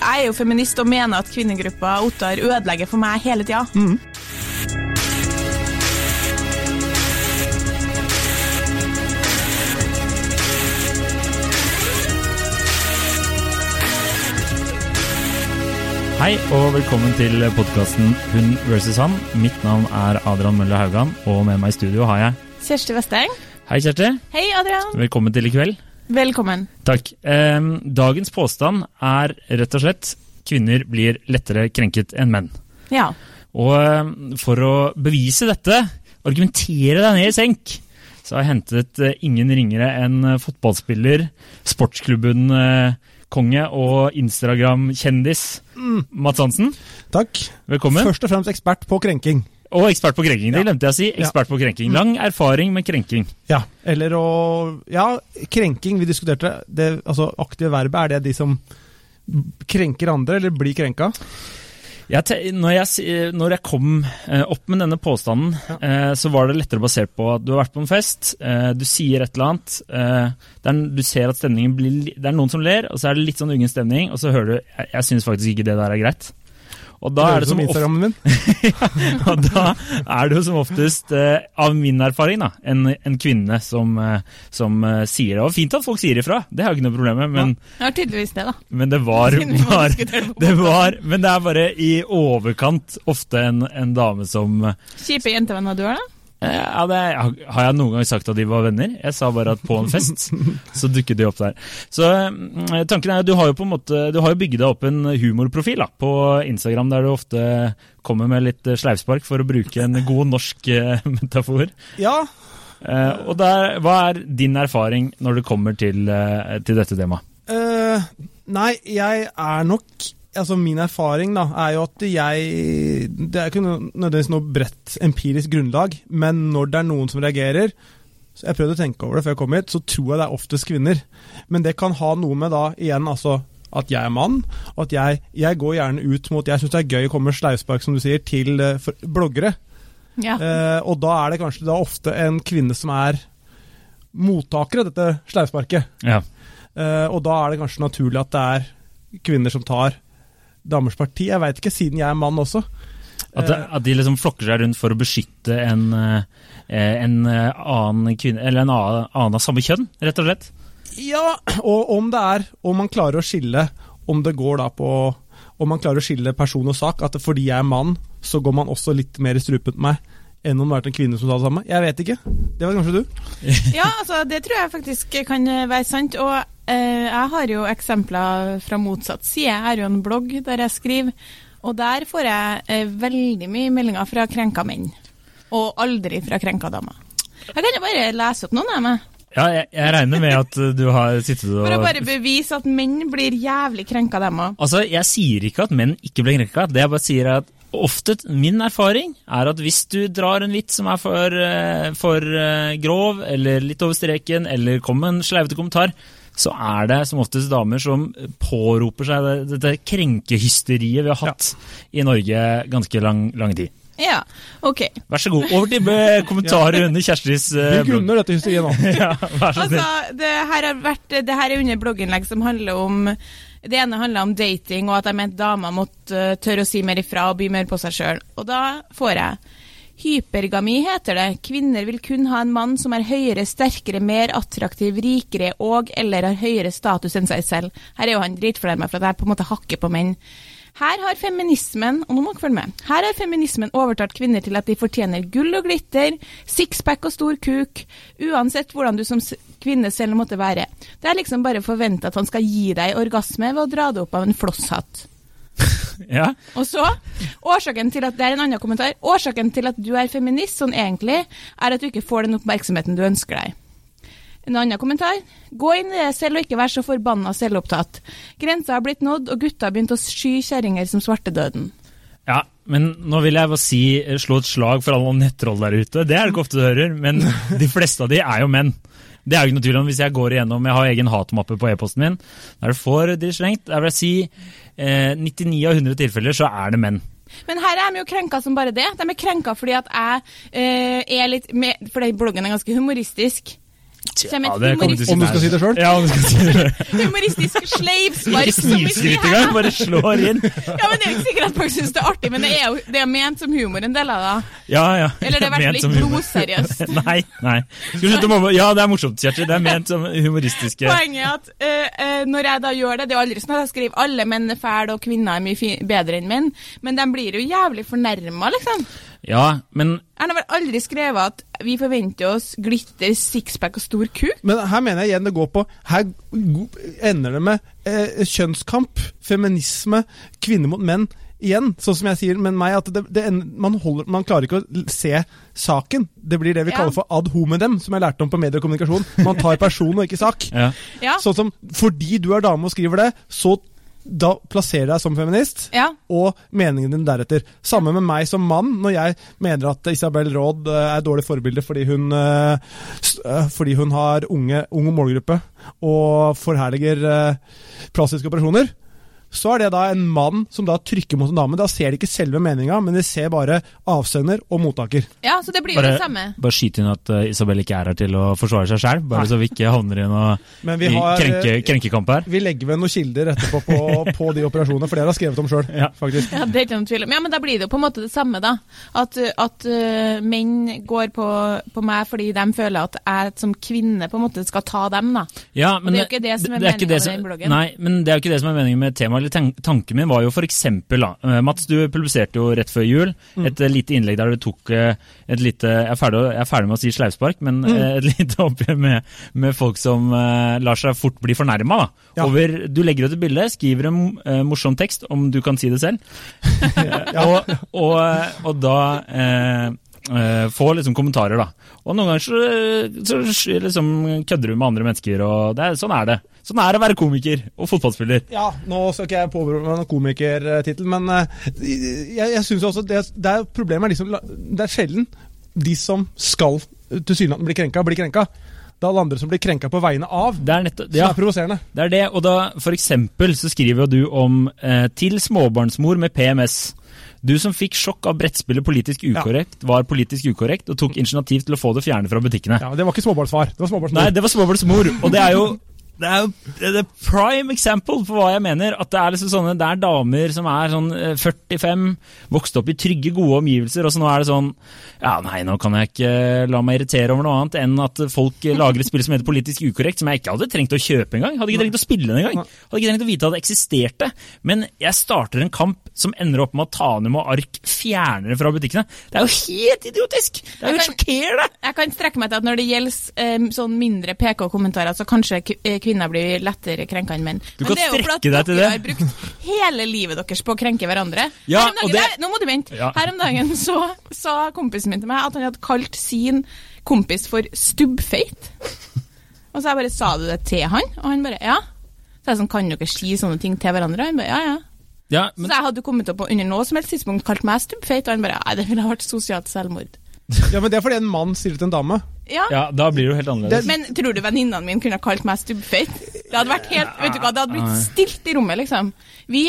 jeg er jo feminist og mener at kvinnegruppa Ottar ødelegger for meg hele tida. Hei og velkommen til podkasten Hun versus han. Mitt navn er Adrian Mølle Haugan, og med meg i studio har jeg Kjersti Vesteng. Hei, Kjersti. Hei, Adrian. Velkommen til i kveld. Velkommen. Takk. Ehm, dagens påstand er rett og slett kvinner blir lettere krenket enn menn. Ja. Og for å bevise dette, argumentere deg ned i senk, så har jeg hentet eh, ingen ringere enn eh, fotballspiller, sportsklubben-konge og Instagram-kjendis Mats Hansen. Takk. Velkommen. Først og fremst ekspert på krenking. Og ekspert på krenking. Det glemte jeg å si. Ekspert på krenking. Lang erfaring med krenking. Ja. Eller å Ja, krenking, vi diskuterte det. Altså, aktive verbet, er det de som krenker andre, eller blir krenka? Jeg når, jeg, når jeg kom eh, opp med denne påstanden, ja. så var det lettere basert på at du har vært på en fest, eh, du sier et eller annet, eh, er, du ser at stemningen blir Det er noen som ler, og så er det litt sånn ungen stemning, og så hører du Jeg, jeg syns faktisk ikke det der er greit. Og da er det som, Instagrammen min. og da er det jo som oftest, eh, av min erfaring, da, en, en kvinne som, eh, som eh, sier det. Og fint at folk sier ifra, det har jeg ikke noe problem med, men, ja, tydeligvis det, da. men det var, var det var, men det er bare i overkant ofte en, en dame som Kjipe jentevenner du har, da? Eh, ja, det, Har jeg noen gang sagt at de var venner? Jeg sa bare at på en fest så dukket de opp der. Så eh, tanken er, Du har jo på en måte, du har jo bygget deg opp en humorprofil da, på Instagram, der du ofte kommer med litt eh, sleivspark, for å bruke en god norsk eh, metafor. Ja. Eh, og der, Hva er din erfaring når det kommer til, til dette temaet? Uh, nei, jeg er nok Altså, min erfaring da, er jo at jeg Det er ikke nødvendigvis noe bredt empirisk grunnlag, men når det er noen som reagerer så Jeg prøvde å tenke over det før jeg kom hit, så tror jeg det er oftest kvinner. Men det kan ha noe med da, igjen, altså at jeg er mann, og at jeg, jeg går gjerne ut mot Jeg syns det er gøy å komme med sleivspark, som du sier, til eh, for, bloggere. Ja. Eh, og da er det kanskje da ofte en kvinne som er mottaker av dette sleivsparket. Ja. Eh, og da er det kanskje naturlig at det er kvinner som tar damers parti. Jeg veit ikke, siden jeg er mann også. At, at de liksom flokker seg rundt for å beskytte en, eh, en eh, annen kvinne, eller en annen av samme kjønn, rett og slett. Ja, og om det er Om man klarer å skille Om det går da på Om man klarer å skille person og sak, at fordi jeg er mann, så går man også litt mer i strupen på meg enn om det vært en kvinne som sa det samme. Jeg vet ikke. Det var kanskje du? Ja, altså, det tror jeg faktisk kan være sant. Og eh, jeg har jo eksempler fra motsatt side. Jeg har jo en blogg der jeg skriver, og der får jeg eh, veldig mye meldinger fra krenka menn. Og aldri fra krenka damer. Jeg kan jo bare lese opp noen av meg. Ja, jeg, jeg regner med at eh, du har sittet og For å bare bevise at menn blir jævlig krenka, dem òg. Altså, Jeg sier ikke at menn ikke blir krenka. Det jeg bare sier er at ofte, min erfaring er at hvis du drar en vits som er for, eh, for eh, grov, eller litt over streken, eller kommer med en sleivete kommentar, så er det som oftest damer som påroper seg dette krenkehysteriet vi har hatt i Norge ganske lang, lang tid. Ja, OK. Vær så god. Over til eh, kommentarer under Kjerstis blogg. Vi grunner dette hysteriet nå. Ja, vær så snill. Altså, det her, vært, det her er under blogginnlegg som handler om Det ene handler om dating, og at jeg mente damer måtte uh, tørre å si mer ifra og by mer på seg sjøl. Og da får jeg Hypergami heter det. Kvinner vil kun ha en mann som er høyere, sterkere, mer attraktiv, rikere og eller har høyere status enn seg selv. Her er jo han dritfornærma for at jeg på en måte hakker på menn. Her har feminismen og nå må dere følge med, her har feminismen overtalt kvinner til at de fortjener gull og glitter, sixpack og stor kuk, uansett hvordan du som kvinne selv måtte være. Det er liksom bare forventa at han skal gi deg orgasme ved å dra det opp av en flosshatt. Ja. Og så, årsaken til at, det er en annen kommentar, årsaken til at du er feminist sånn egentlig, er at du ikke får den oppmerksomheten du ønsker deg. En annen kommentar. Gå inn i det selv og ikke vær så forbanna selvopptatt. Grensa har blitt nådd, og gutta har begynt å sky kjerringer som svartedøden. Ja, men nå vil jeg bare si, eh, slå et slag for alle nettroll der ute. Det er det ikke ofte du hører, men de fleste av de er jo menn. Det er jo ikke noe tvil om hvis jeg går igjennom, jeg har egen hatmappe på e-posten min, Da er det for de slengt. Jeg vil si eh, 99 av 100 tilfeller så er det menn. Men her er de jo krenka som bare det. De er krenka fordi at jeg eh, er litt med, Fordi bloggen er ganske humoristisk. Som Ja, et til å Om du skal si det sjøl? Ja, om du skal si det. humoristisk sleivspark. Ikke som vi sier snikskryt her. engang, bare slår inn. Ja, men Det er jo ikke sikkert at folk syns det er artig, men det er jo det er ment som humor en del av det. Ja, ja. Eller det er i hvert fall humor. blodseriøst. Nei, nei. Skal vi slutte å? Ja, det er morsomt, Kjersti. Det er ment som humoristiske Poenget er at uh, uh, når jeg da gjør det Det er jo aldri sånn at jeg skriver alle menn er fæle og kvinner er mye fi bedre enn menn, men de blir jo jævlig fornærma, liksom. Ja, men Jeg har vel aldri skrevet at vi forventer oss glitter, sixpack og stor kuk. Men her mener jeg igjen det går på Her ender det med eh, kjønnskamp, feminisme, kvinner mot menn. Igjen, sånn som jeg sier, men meg at det, det, en- man, holder, man klarer ikke å se saken. Det blir det vi Ja. kaller for ad hominem, som jeg lærte om på medier og kommunikasjon. Man tar person og ikke sak. ja. Ja. Sånn som fordi du er dame og skriver det, så da plasserer deg som feminist. Ja. Og meningen din deretter. Samme med meg som mann, når jeg mener at Isabel Råd eh, er et dårlig forbilde fordi hun, eh, eh, fordi hun har unge, unge målgruppe og forherliger plastiske operasjoner. Så er det da en mann som da trykker mot en dame. Da ser de ikke selve meninga, men de ser bare avsender og mottaker. ja, så det blir jo det samme. bare skyt inn at uh, Isabel ikke er her til å forsvare seg sjøl, bare så vi ikke havner i noe vi har krenke, eh, krenkekamp her. Vi legger ved noen kilder etterpå på, på de operasjonene, for det har jeg skrevet om sjøl, Ja. faktisk. Ja, det er ikke noen tvil om. Ja, men da blir det jo på en måte det samme, da. At, at uh, menn går på, på meg fordi de føler at jeg som kvinne på en måte skal ta dem, da. Ja, men det er jo ikke det som er det meningen med den bloggen. Nei, men det er jo ikke det som er meningen med temaet. Eller tan- Tanken min var jo da. eh, Mats, du publiserte jo rett før jul Mm. et mm. lite innlegg der du tok eh, et lite Jeg er ferdig, jeg er ferdig med å si sleivspark, men Mm. et lite oppgjør med, med folk som uh, lar seg fort bli fornærma. Ja. Du legger ut et bilde, skriver en uh, morsom tekst, om du kan si det selv, og, og, og da eh, eh, få liksom kommentarer, da. Og noen ganger så, så liksom kødder du med andre mennesker, og det er, sånn er det. Sånn er det å være komiker og fotballspiller. Ja, nå skal ikke jeg påberope meg noen komikertittel, men uh, jeg, jeg syns også det, det er problemet er liksom Det er sjelden de som skal tilsynelatende bli krenka, blir krenka. Det er alle andre som blir krenka på vegne av, Det er nettopp, Det ja, er provoserende. det er det. Og da, for eksempel, så skriver jo du om eh, 'til småbarnsmor med PMS'. Du som fikk sjokk av brettspillet Politisk ukorrekt, var politisk ukorrekt og tok initiativ til å få det fjernet fra butikkene. Ja, men Det var ikke småbarnsfar. Det var småbarnsmor. Nei, det var småbarnsmor, og det er jo det er jo er prime example på hva jeg mener. At det er liksom sånne, det er damer som er sånn eh, 45, vokst opp i trygge, gode omgivelser, og så nå er det sånn Ja, nei, nå kan jeg ikke la meg irritere over noe annet enn at folk lager et spill som heter Politisk ukorrekt, som jeg ikke hadde trengt å kjøpe engang. Hadde ikke trengt å spille det engang. Hadde ikke trengt å vite at det eksisterte. Men jeg starter en kamp som ender opp med at Tanum og Ark fjerner det fra butikkene. Det er jo helt idiotisk! Det er jo helt sjokkerende! Jeg kan strekke meg til at når det gjelder eh, sånn mindre PK-kommentarer, så kanskje eh, kvinner blir lettere krenka enn menn. Du Men kan det er jo strekke fordi deg at til dere har brukt hele livet deres på å krenke hverandre. Ja, dagen, og det- der, Nå må du vente. Ja. Her om dagen så sa kompisen min til meg at han hadde kalt sin kompis for stubbfeit. Og så jeg bare sa du det til han, og han bare ja. Så jeg sånn, kan dere si sånne ting til hverandre? Han bare ja, ja. Ja, men Så jeg hadde kommet opp og under noe som helst tidspunkt kalt meg stubbfeit, og han bare nei, det ville ha vært sosialt selvmord. Ja, men Det er fordi en mann sier det til en dame. Ja. ja, da blir det jo helt annerledes. Men tror du venninnene mine kunne ha kalt meg stubbfeit? Det hadde vært helt, vet du hva, det hadde blitt stilt i rommet, liksom. Vi,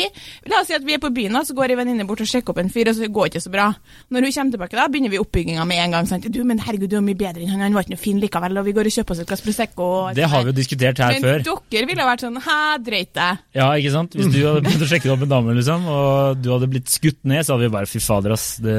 La oss si at vi er på byen, og så går ei venninne bort og sjekker opp en fyr, og så går det ikke så bra. Når hun kommer tilbake, da begynner vi oppbygginga med en gang. Sant? Du, men herregud, du er mye bedre enn han, han var ikke noe fin likevel, og vi går og kjøper oss et glass Prosecco. og Det har vi jo diskutert her Men før. dere ville ha vært sånn hæ, dreit deg. Ja, ikke sant? Hvis du hadde begynt å sjekke opp en dame, liksom, og du hadde blitt skutt ned, så hadde vi bare fy fader, ass. Det,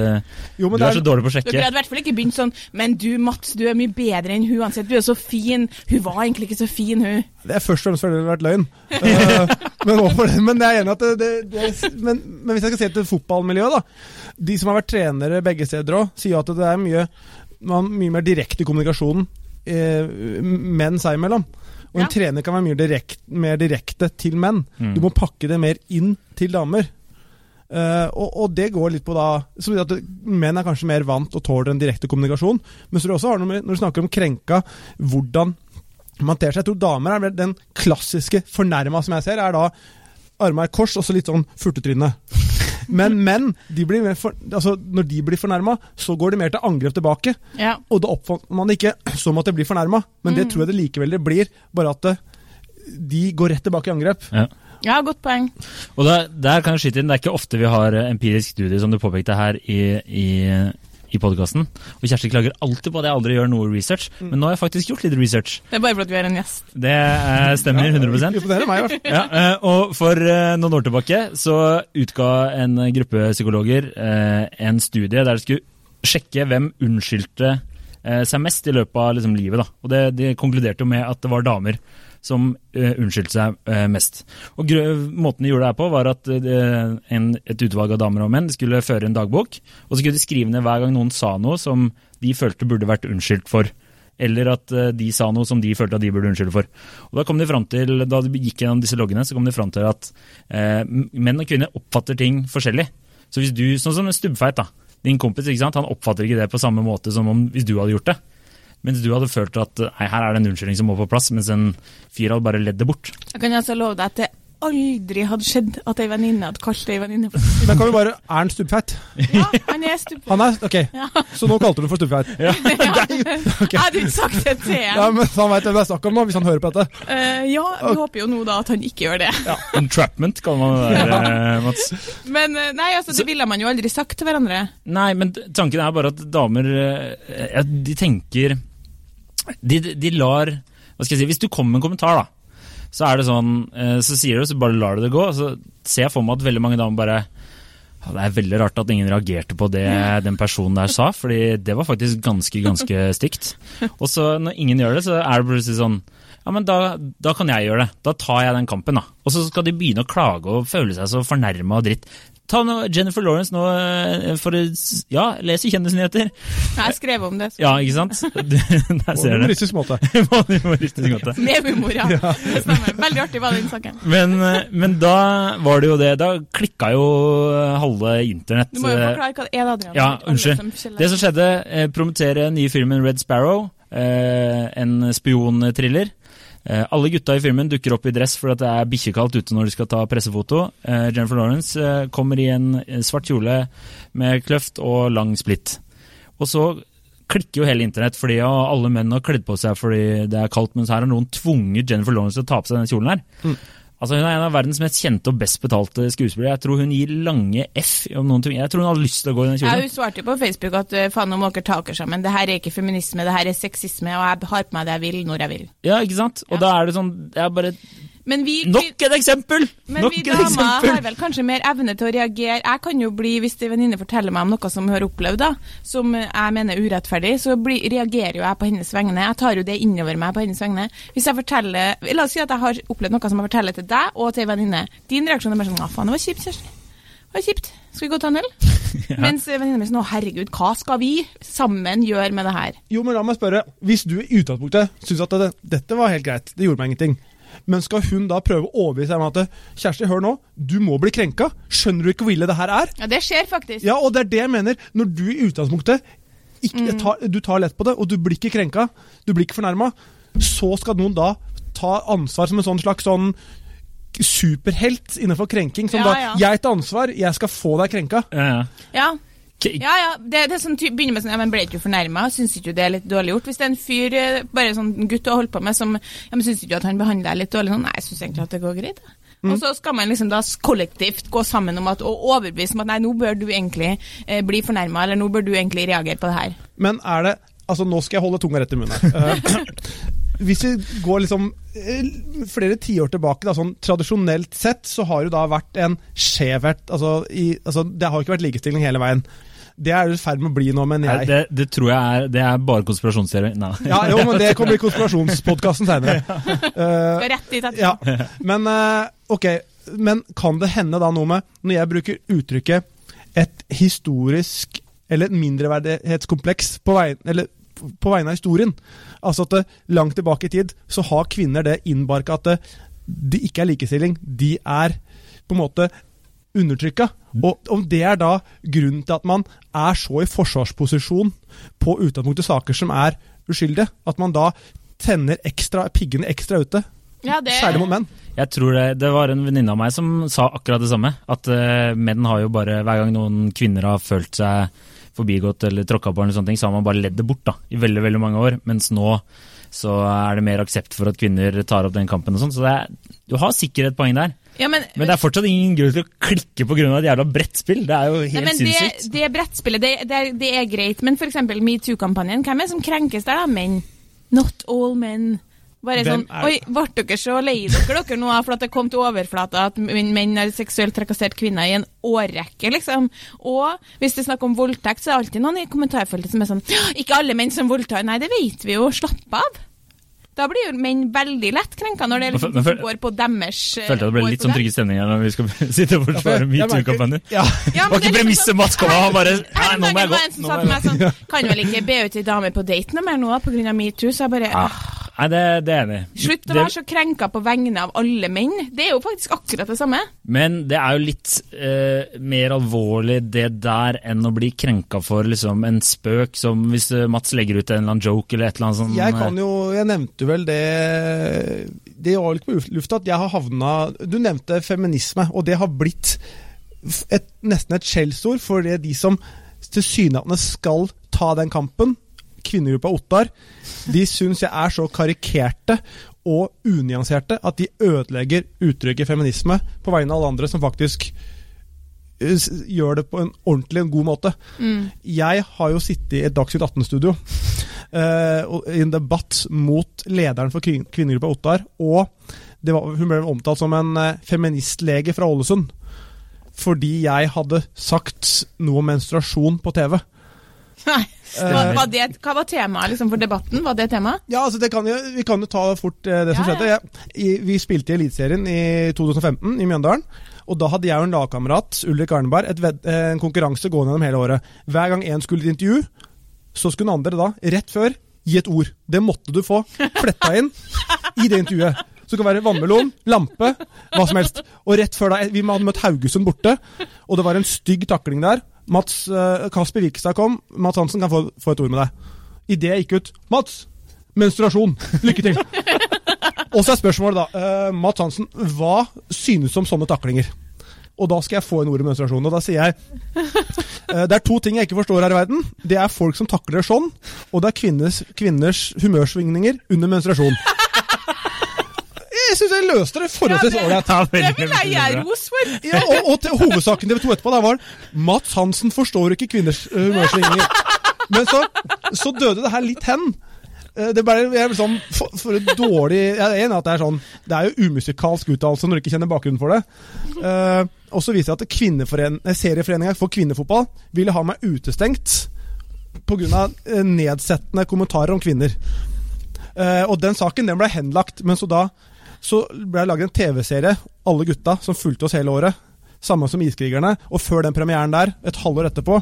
Jo, du er, er så dårlig på å Dere sjekke. hadde i hvert fall ikke begynt sånn Men du, Mats, du er mye bedre enn hun uansett. Du er så fin. Hun var egentlig ikke så fin, hun. Det er først og fremst fordi det har vært løgn. Eh, men, det, men jeg er enig at det, det, det men, men hvis jeg skal se til fotballmiljøet, da. De som har vært trenere begge steder òg, sier at det er mye, man, mye mer direkte kommunikasjon eh, menn seg imellom. Og en Ja. trener kan være mye direkt, mer direkte til menn. Mm. Du må pakke det mer inn til damer. Eh, og, og det går litt på da så at Menn er kanskje mer vant og tåler en direkte kommunikasjon. Men så du også har noe med, når du snakker om krenka, hvordan man ter seg. Jeg tror damer er den klassiske fornærma som jeg ser, er da arma i kors og så litt sånn furtetryne. Men menn, de blir mer for, altså når de blir fornærma, så går de mer til angrep tilbake. Ja. Og da oppfatter man det ikke som at de blir fornærma, men det tror jeg det likevel det blir. Bare at det, de går rett tilbake i angrep. Ja. Ja, godt poeng. Og der, der kan jeg skyte inn, det er ikke ofte vi har eh, empirisk studie, som du påpekte her, i, i, i podkasten. Og Kjersti klager alltid på at jeg aldri gjør noe research, Mm. men nå har jeg faktisk gjort litt research. Det er bare fordi vi er en gjest. Det eh, stemmer 100 Imponerer meg, i hvert fall. ja, eh, og For eh, noen år tilbake så utga en gruppe psykologer eh, en studie der de skulle sjekke hvem unnskyldte eh, seg mest i løpet av liksom, livet. Da. Og det, De konkluderte jo med at det var damer som uh, unnskyldte seg uh, mest. Og Måten de gjorde det her på, var at eh, en, et utvalg av damer og menn skulle føre en dagbok, og så skulle de skrive ned hver gang noen sa noe som de følte burde vært unnskyldt for. Eller at de sa noe som de følte at de burde unnskylde for. Og Da kom de frem til, da de gikk gjennom disse loggene, så kom de fram til at menn og kvinner oppfatter ting forskjellig. Så hvis du, Sånn som en stubbfeit, da. Din kompis ikke sant? han oppfatter ikke det på samme måte som om hvis du hadde gjort det. Mens du hadde følt at nei, her er det en unnskyldning som må på plass, mens en fyr hadde bare ledd det bort. Jeg kan altså love deg at det aldri hadde skjedd at ei venninne hadde kalt ei venninne for Men kan vi bare Er han stubbfeit? Ja, han er stupfeit. Han er Ok, Ja. så nå kalte du det for stubbfeit? Ja. Jeg hadde ikke sagt det til Ja, men Han veit hvem det er snakk om nå, hvis han hører på dette. Uh, ja, vi håper jo nå da at han ikke gjør det. Ja. Entrapment kaller man det der, ja. Mats. Men eh, nei, altså, det ville man jo aldri sagt til hverandre. Nei, men tanken er bare at damer eh, De tenker de, de lar Hva skal jeg si Hvis du kommer med en kommentar, da, så er det sånn eh, Så sier du, så bare lar du det gå. Så ser jeg for meg at veldig mange damer bare ja, Det er veldig rart at ingen reagerte på det den personen der sa, fordi det var faktisk ganske, ganske stygt. Og så når ingen gjør det, så er det plutselig sånn ja, men da, da kan jeg gjøre det. Da tar jeg den kampen, da. Og så skal de begynne å klage og føle seg så fornærma og dritt. Ta nå Jennifer Lawrence nå eh, for å Ja, leser kjendisnyheter. Jeg skrev om det. så- Ja, ikke sant? Du, der På ser du. måte. På en humoristisk måte. Med humor, ja. Det stemmer. Veldig artig var den saken. Men, eh, men da var det jo det. Da klikka jo halve internett. Du må jo eh, forklare hva det er, Adrian. Ja, unnskyld. Det som skjedde, eh, promotere nye filmen Red Sparrow, eh, en spionthriller. Eh, alle gutta i filmen dukker opp i dress fordi det er bikkjekaldt ute når de skal ta pressefoto. Eh, Jennifer Lawrence eh, kommer i en svart kjole med kløft og lang splitt. Og så klikker jo hele internett, fordi ja, alle menn har kledd på seg fordi det er kaldt, mens her har noen tvunget Jennifer Lawrence til å ta på seg den kjolen her. Altså Hun er en av verdens mest kjente og best betalte skuespillere. Jeg tror hun gir lange F om noen ting. Jeg tror hun hadde lyst til å gå i den Ja, hun svarte jo på Facebook at eh, faen, må dere ta dere sammen. Det her er ikke feminisme, det her er sexisme, og jeg har på meg det jeg vil, når jeg vil. Ja, ikke sant? Og Ja. da er det sånn Jeg bare Men vi, Nok et eksempel! men Nok vi damer har vel kanskje mer evne til å reagere. Jeg kan jo bli, hvis en venninne forteller meg om noe som hun har opplevd, da, som jeg mener er urettferdig, så bli, reagerer jo jeg på hennes vegne. Jeg tar jo det innover meg på hennes vegne. Hvis jeg forteller La oss si at jeg har opplevd noe som jeg forteller til deg og til en venninne. Din reaksjon er bare sånn Å, faen, det var kjipt, Kjersti. Det var kjipt. Skal vi gå og ta en øl? Mens venninna mi sånn Å, herregud, hva skal vi sammen gjøre med det her? Jo, men la meg spørre. Hvis du i utgangspunktet syns at det, dette var helt greit, det gjorde meg ingenting, men skal hun da prøve å overbevise henne om at Kjersti, hør nå, du må bli krenka. Skjønner du ikke hvor ille det her er? Ja, det skjer faktisk. Ja, og det er det jeg mener. Når du i utgangspunktet ikke tar, du tar lett på det, og du blir ikke krenka, du blir ikke fornærma, så skal noen da ta ansvar som en sånn slags sånn superhelt innenfor krenking. Som Ja, da ja. 'Jeg tar ansvar, jeg skal få deg krenka'. Ja, ja. Ja, Ja, ja. Det, det er sånn, begynner med sånn, ja, men ble ikke du fornærma? Syns ikke det er litt dårlig gjort? Hvis det er en fyr, eh, bare sånn gutt du har holdt på med, som ja, men syns ikke at han behandler deg litt dårlig? Sånn, nei, jeg syns egentlig at det går greit. Da. Mm. Og så skal man liksom da kollektivt gå sammen om at, og overbevise om at nei, nå bør du egentlig eh, bli fornærma, eller nå bør du egentlig reagere på det her. Men er det Altså, nå skal jeg holde tunga rett i munnen her. Eh, Hvis vi går liksom eh, flere tiår tilbake, da, sånn tradisjonelt sett, så har det da vært en skjevhet altså, i, altså, Det har ikke vært likestilling hele veien. Det er du i ferd med å bli nå, mener Nei, jeg. det, det tror jeg er Det er bare konspirasjonsteori. Nei. Ja, jo, men det kommer i konspirasjonspodkasten senere. Skal rett dit ja. Men uh, ok, men kan det hende da noe med Når jeg bruker uttrykket et historisk eller et mindreverdighetskompleks på vegne, eller på vegne av historien Altså at det, langt tilbake i tid så har kvinner det innbarka at det, de ikke er likestilling. De er på en måte undertrykka. Og om det er da grunnen til at man er så i forsvarsposisjon på utgangspunktet saker som er uskyldige, at man da tenner ekstra, piggene ekstra ute, Ja, det, særlig mot menn. Jeg tror det, det var en venninne av meg som sa akkurat det samme. At uh, menn har jo bare Hver gang noen kvinner har følt seg forbigått eller tråkka på, eller sånne ting, så har man bare ledd det bort da, i veldig veldig mange år. Mens nå så er det mer aksept for at kvinner tar opp den kampen og sånn. Så er, du har sikkert et poeng der. Ja, men, Men det er fortsatt ingen grunn til å klikke pga. et jævla brettspill. Det er jo helt Nei, sinnssykt. det, det brettspillet, det, det, det er greit, men f.eks. metoo-kampanjen, hvem er det som krenkes der, da? Menn. Not all men. Bare Hvem sånn er- Oi, ble dere så lei dere dere nå for at det kom til overflata at menn har seksuelt trakassert kvinner i en årrekke, liksom? Og hvis det er snakk om voldtekt, så er det alltid noen i kommentarfeltet som er sånn Ikke alle menn som voldtar. Nei, det vet vi jo. Slapp av. Da blir jo menn veldig lett krenka når det liksom men går på deres eh, Følte jeg det ble litt sånn trygge stemninger når vi skal sitte og forsvare metoo-kampanjen. Ja. Det Ja, var ikke premisset Mats kom av, han bare Nei, nå må jeg gå. var en som Nå sa må jeg gå. sånn Kan vel ikke be ut ei dame på date noe mer nå pga. metoo? Så jeg bare Ah, Nei, det, det er enig. Slutt å Det- være så krenka på vegne av alle menn. Det er jo faktisk akkurat det samme. Men det er jo litt eh, mer alvorlig det der enn å bli krenka for liksom, en spøk, som hvis eh, Mats legger ut en eller annen joke eller et eller annet sånt. Jeg kan jo, jeg nevnte vel det Det var ikke på lufta at jeg har havna Du nevnte feminisme, og det har blitt et, nesten et skjellsord for det de som tilsynelatende skal ta den kampen, kvinnegruppa Ottar, de syns jeg er så karikerte og unyanserte at de ødelegger uttrykket feminisme på vegne av alle andre som faktisk eh, gjør det på en ordentlig en god måte. Jeg har jo sittet i et Dagsnytt 18-studio uh, i en debatt mot lederen for kvin- kvinnegruppa Ottar, og det var, hun ble omtalt som en eh, feministlege fra Ålesund. Fordi jeg hadde sagt noe om menstruasjon på TV. Nei. Eh. var det, hva var temaet liksom, for debatten? Var det temaet? Ja, altså det kan jo, Vi kan jo ta fort eh, det som Ja, skjedde. Jeg, i, vi spilte i Eliteserien i 2015 i Mjøndalen. Og da hadde jeg og en lagkamerat, Ulrik Arneberg, ved, eh, en konkurranse gående gjennom hele året. Hver gang én skulle i intervju, så skulle den andre da, rett før, gi et ord. Det måtte du få fletta inn i det intervjuet. Så det kan være vannmelon, lampe, hva som helst. Og rett før da, Vi hadde møtt Haugesund borte, og det var en stygg takling der. Mats eh, Kasper Wikstad kom. Mats Hansen kan få, få et ord med deg. Idet jeg gikk ut Mats! Menstruasjon! Lykke til! Og så er spørsmålet da Uh, Mats Hansen, hva synes du om sånne taklinger? Og da skal jeg få inn ordet menstruasjon. Og da sier jeg uh, Det er to ting jeg ikke forstår her i verden. Det er folk som takler sånn, og det er kvinners, kvinners humørsvingninger under menstruasjon. Jeg syns jeg løste det forholdsvis ålreit. Ja, Det vil jeg gi ros for. Ja, og, og til hovedsaken TV 2 etterpå der var Mats Hansen forstår ikke kvinners humørsvingninger. Men så, så døde det her litt hen. Eh, Det ble jeg sånn for, for et dårlig Jeg er enig at det er sånn Det er jo umusikalsk uttalelse når du ikke kjenner bakgrunnen for det. Uh, og så viser det at kvinneforen- eh, Serieforeninga for kvinnefotball ville ha meg utestengt pga. nedsettende kommentarer om kvinner. Uh, og den saken den ble henlagt, men så da så ble det laget en TV-serie, alle gutta, som fulgte oss hele året. Samme som Iskrigerne. Og før den premieren der, et halvår etterpå,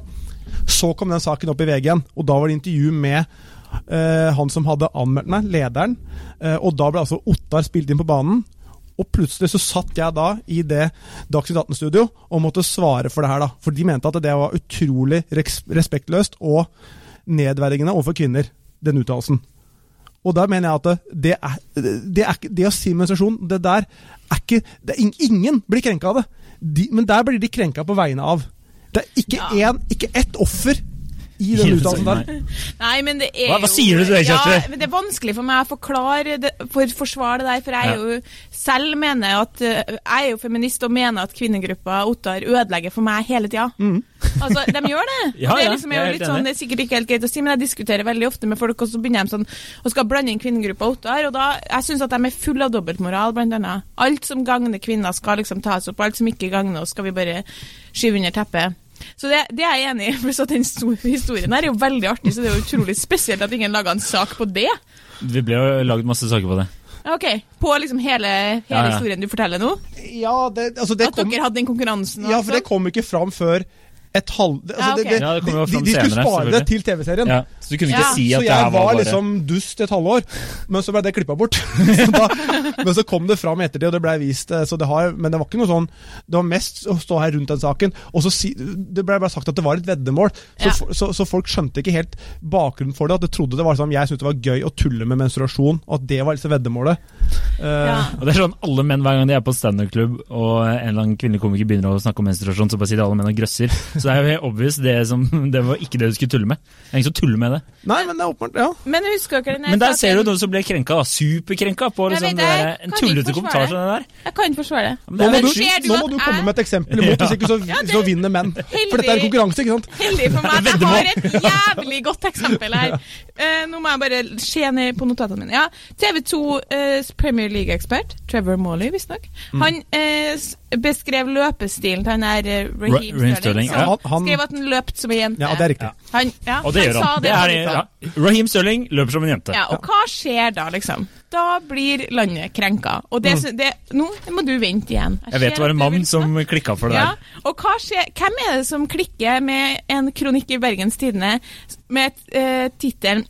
så kom den saken opp i VG igjen. Og da var det intervju med eh, han som hadde anmeldt meg, lederen. Eh, og da ble altså Ottar spilt inn på banen. Og plutselig så satt jeg da i det Dagsnytt 18-studio og måtte svare for det her, da. For de mente at det var utrolig respektløst og nedverdigende overfor kvinner, den uttalelsen. Og da mener jeg at det er, det er Det å si menstruasjon, det der er ikke det er, Ingen blir krenka av det. De, men der blir de krenka på vegne av. Det er ikke Ja. én, ikke ett offer i den utdannelsen der. nei. Men det er Hva- hva sier du til det, Kjersti? Ja, men det er vanskelig for meg å forklare det, for forsvare det der, for jeg er jo selv mener at eh, Jeg er jo feminist og mener at kvinnegruppa Ottar ødelegger for meg hele tida. Altså, de gjør det. Ja, det, er liksom, jeg er litt sånn, det er sikkert ikke helt greit å si, men jeg diskuterer veldig ofte med folk, og så begynner de sånn og skal blande inn kvinnegruppa Ottar. Og da, jeg syns at de er fulle av dobbeltmoral, blant annet. Alt som gagner kvinner, skal liksom tas opp, og alt som ikke gagner oss, skal vi bare skyve under teppet. Så det, det er jeg enig i. for så Den historien her er jo veldig artig, så det er jo utrolig spesielt at ingen laga en sak på det. Vi ble jo lagd masse saker på det. Ok, På liksom hele, hele Ja, ja. historien du forteller nå? Ja, det, altså det At kom, dere hadde den konkurransen? og ja, for det kom ikke fram før et halv... Altså Ja, okay. det, det, Ja, det kommer jo de, fram de skulle senere, spare det til TV-serien. Så du kunne ikke Ja. si at så jeg var var bare liksom dust et halvår, men så ble det klippa bort. så da, men så kom det fram i ettertid, og det ble vist. eh, Så det har, men det var ikke noe sånn Det var mest å stå her rundt den saken. Og så si, Det ble bare sagt at det var et veddemål, så, Ja. for- så, så folk skjønte ikke helt bakgrunnen for det. At de trodde det var sånn Jeg syntes det var gøy å tulle med menstruasjon, og at det var liksom veddemålet. Eh, Ja. Og det er sånn alle menn Hver gang de er på standup-klubb og en eller annen kvinnelig komiker begynner å snakke om menstruasjon, så bare sier de alle menn og grøsser. Så det er jo helt obvious det som Det var ikke det du skulle tulle med. Det er ingen som tuller med det. Nei, men det er åpenbart, ja. Men husker dere den Men der ser du noen som ble krenka, da. Superkrenka på liksom, vet det det, en tullete kommentar som den der. Jeg kan ikke forsvare det. Men Nå må, du, vel ser du nå må du komme med et eksempel imot, hvis ikke så, så vinner menn. For dette er konkurranse, ikke sant? Heldig for meg at jeg har et jævlig godt eksempel her. Eh, nå må jeg bare se ned på notatene mine. Ja, TV2 eh, Premier League-ekspert, Trevor Morley visstnok, han eh, beskrev løpestilen til han der eh, Ra- Raheem Raheem Sterling. Sterling, ja. Skrev at han løpte som ei jente. Ja, det er riktig. Han, ja, Og det han gjør han. det, Det er, liksom. ja. Raheem Stirling løper som en jente. Ja, og hva skjer da, liksom? Da blir landet krenka. Og det, det, nå må du vente igjen. Jeg vet det var en mann som klikka for det Ja, der. og hva skjer, hvem er det som klikker med en kronikk i Bergens Tidende med uh, tittelen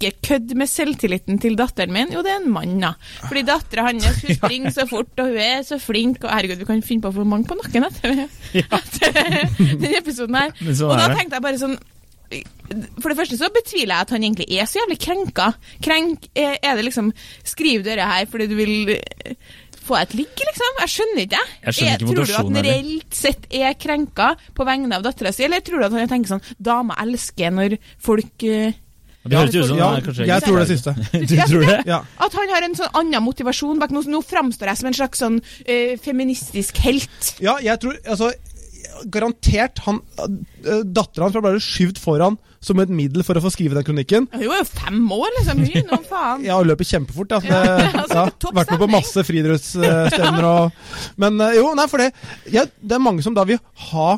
'Ikke kødd med selvtilliten til datteren min'? Jo, det er en mann, da. Fordi dattera hans hun springer så fort, og hun er så flink, og herregud, vi kan finne på for mange på nakken etter, etter den episoden her. Sånn og da tenkte jeg bare sånn for det første så betviler jeg at han egentlig er så jævlig krenka. Krenk, er det liksom Skriv dette her fordi du vil eh, få et ligg, liksom? Jeg skjønner ikke, jeg. Skjønner ikke tror du at han reelt sett er krenka på vegne av dattera si, eller tror du at han tenker sånn Damer elsker når folk eh, Det høres ut som ja, kanskje jeg tror det siste. Du tror det? Ja. At han har en sånn annen motivasjon bak noe. Nå framstår jeg som en slags sånn uh, feministisk helt. Ja, jeg tror altså Garantert han uh, Dattera hans ble skyvd foran som et middel for å få skrive den kronikken. Hun er jo fem år, liksom. Hun, nå faen. Ja, og løper kjempefort. Ja. Ja, Det, altså, ja, topp vært med på masse friidrettsstevner og Men eh, jo, nei, for det ja, Det er mange som da vil ha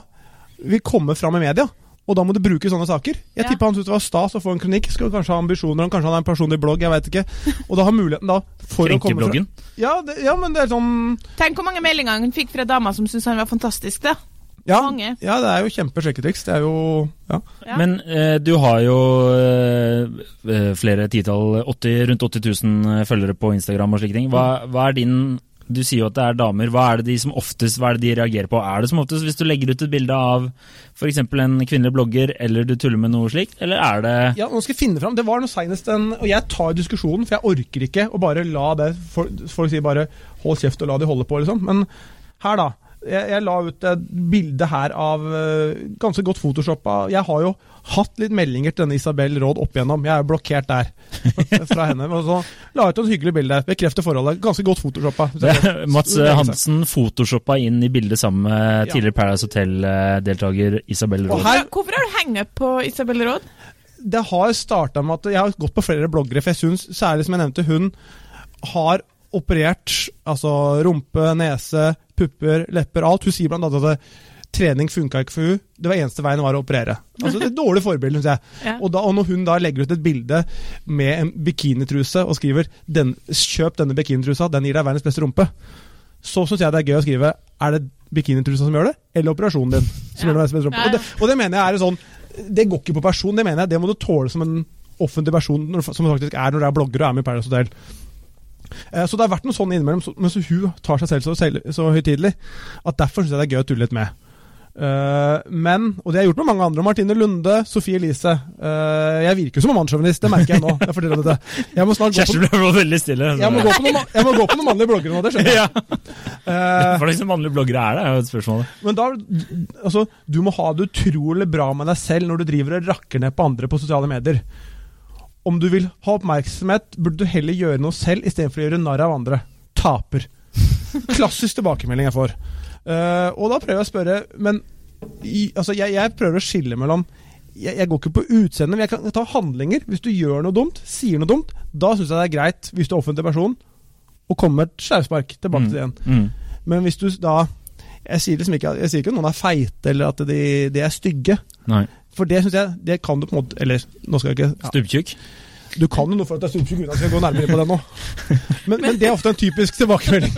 Vil komme fram i media. Og da må du bruke sånne saker. Jeg Ja. tipper han syntes det var stas å få en kronikk. Skal kanskje ha ambisjoner om kanskje han har en personlig blogg, jeg veit ikke. Og da har muligheten da for å komme fra Krenkebloggen. ja, det, ja, men det er sånn Tenk hvor mange meldinger han fikk fra damer som syntes han var fantastisk, da. Ja, ja det er jo kjempesjekketriks. Det er jo Ja. Ja. Men eh, du har jo eh, eh, flere titall, 80, rundt 80 000 følgere på Instagram og slike ting. Hva, hva er din Du sier jo at det er damer. Hva er det de som oftest hva er det de reagerer på? Er det som oftest hvis du legger ut et bilde av f.eks. en kvinnelig blogger, eller du tuller med noe slikt, eller er det Ja, nå skal jeg finne fram. Det var noe senest en Og jeg tar diskusjonen, for jeg orker ikke å bare la det folk sier bare 'hold kjeft og la de holde på', liksom. Men her, da. Jeg, jeg la ut et bilde her av eh, ganske godt photoshoppa Jeg har jo hatt litt meldinger til denne Isabel Råd opp igjennom. Jeg er jo blokkert der fra henne. Men så la ut et hyggelig bilde. Bekrefter forholdet. Ganske godt photoshoppa. Mats Hansen photoshoppa inn i bildet sammen med tidligere Paradise Hotel-deltaker Isabel Råd. her- Hvorfor har du hengt på Isabel Råd? det har starta med at jeg har gått på flere bloggere, for jeg syns, særlig som jeg nevnte, hun har operert altså rumpe, nese, pupper, lepper, alt. Hun sier blant annet at trening funka ikke for hun. Det var eneste veien var å operere. Altså det er Et dårlig forbilde, syns jeg. Ja. Og, da, og når hun da legger ut et bilde med en bikinitruse og skriver den, 'kjøp denne bikinitrusa, den gir deg verdens beste rumpe', så syns jeg det er gøy å skrive 'er det bikinitrusa som gjør det, eller operasjonen din som Ja. gjør det verdens beste rumpe'? Og, det, og det mener jeg er sånn Det går ikke på person, det mener jeg. Det må du tåle som en offentlig person, som du faktisk er når du er blogger og er med i Paradise Hotel. Eh, Så det har vært noe sånn innimellom, men så hun tar seg selv så, så høytidelig at derfor syns jeg det er gøy å tulle litt med. Uh, men, og det har jeg gjort med mange andre, Martine Lunde, Sofie Elise uh, Jeg virker som en mannssjåvinist, det merker jeg nå. Jeg forteller dette. Jeg må snart gå på, ble veldig stille. jeg må gå på, noen, jeg må gå på noen mannlige bloggere nå, det skjønner jeg. ja. Eh, Hva slags mannlige bloggere er det? er jo et spørsmål. men da, altså, du må ha det utrolig bra med deg selv når du driver og rakker ned på andre på sosiale medier. Om du vil ha oppmerksomhet, burde du heller gjøre noe selv istedenfor å gjøre narr av andre. Taper. Klassisk tilbakemelding jeg får. Uh, og da prøver jeg å spørre Men i, altså, jeg, jeg prøver å skille mellom jeg, jeg går ikke på utseendet, men jeg kan ta handlinger. Hvis du gjør noe dumt, sier noe dumt, da syns jeg det er greit, hvis du er offentlig person, å komme med et slauspark tilbake til det igjen. Mm. Men hvis du da Jeg sier liksom ikke Jeg sier ikke at noen er feite eller at de, de er stygge. Nei. For det syns jeg Det kan du på en måte Eller nå skal jeg ikke ja, Stubbtjukk? Du kan jo noe for at det er stubbtjukk uten at jeg skal gå nærmere inn på det nå. Men, men det er ofte en typisk tilbakemelding.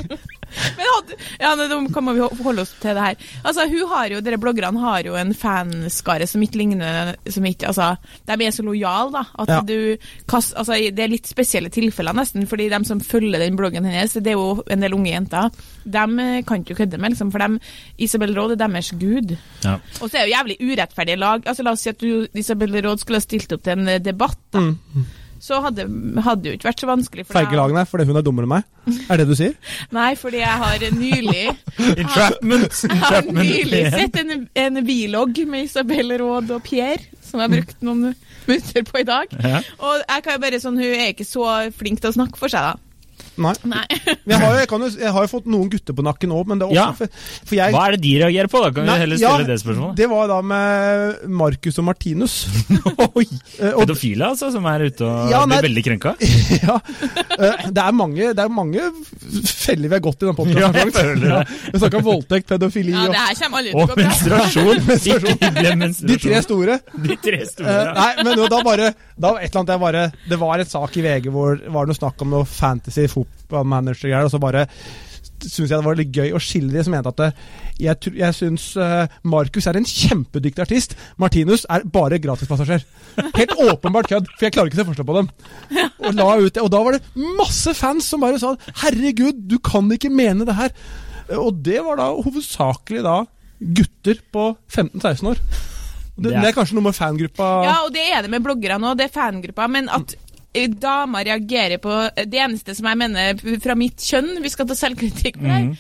Men hadde, ja, nei, Da kan vi holde oss til det her. Altså, hun har jo, Dere bloggerne har jo en fanskare som ikke ligner som ikke, altså, De er så lojale, da. At Ja. du kast, altså, Det er litt spesielle tilfeller, nesten. fordi de som følger den bloggen hennes, det er jo en del unge jenter, de eh, kan ikke kødde med, liksom. For dem, Isabel Råd er deres gud. Ja. Og så er det jo jævlig urettferdige lag. Altså La oss si at du, Isabel Råd skulle ha stilt opp til en eh, debatt. da. Mm. Så hadde hadde det jo ikke vært så vanskelig. For Fergelagen er fordi hun er dummere enn meg? Er det du sier? Nei, fordi jeg har nylig Entrapment! Jeg har nylig sett en, en bilogg med Isabel Råd og Pierre, som jeg har brukt noen minutter på i dag. Ja. Og jeg kan jo bare sånn, hun er ikke så flink til å snakke for seg, da. Nei. Nei. Jeg har, jo, jeg, kan jo, jeg har jo fått noen gutter på nakken òg, men det er også Ja. for, for jeg, Hva er det de reagerer på, da? Kan vi heller heller ja, stille det spørsmålet? Det var da med Marcus og Martinus. Oi! Eh, og, Pedofile, altså, som er ute og Ja, nei- blir veldig krenka? ja, eh, det, er mange, det er mange feller vi har gått i den Ja, jeg podkasten. føler det. Vi snakker om voldtekt, pedofili Ja, og det her kommer aldri til Og menstruasjon! Menstruasjon. De tre store. De tre store. Eh, ja. nei, men da bare da et eller annet jeg bare, Det var et sak i VG hvor var det noe snakk om noe fantasy fotballmanager-greier, og så bare syns jeg det var litt gøy å skille de som mente at det, jeg, jeg syns uh, Markus er en kjempedyktig artist. Martinus er bare gratispassasjer. Helt åpenbart kødd, for jeg klarer ikke å se forskjell på dem. Og, la ut det, og da var det masse fans som bare sa 'herregud, du kan ikke mene det her'. Og det var da hovedsakelig da gutter på 15-16 år. Det, Det er- kanskje noe med fangruppa Ja, og det er det med bloggerne òg, det er fangruppa. Men at eh, damer reagerer på Det eneste som jeg mener fra mitt kjønn, vi skal ta selvkritikk på her, mm.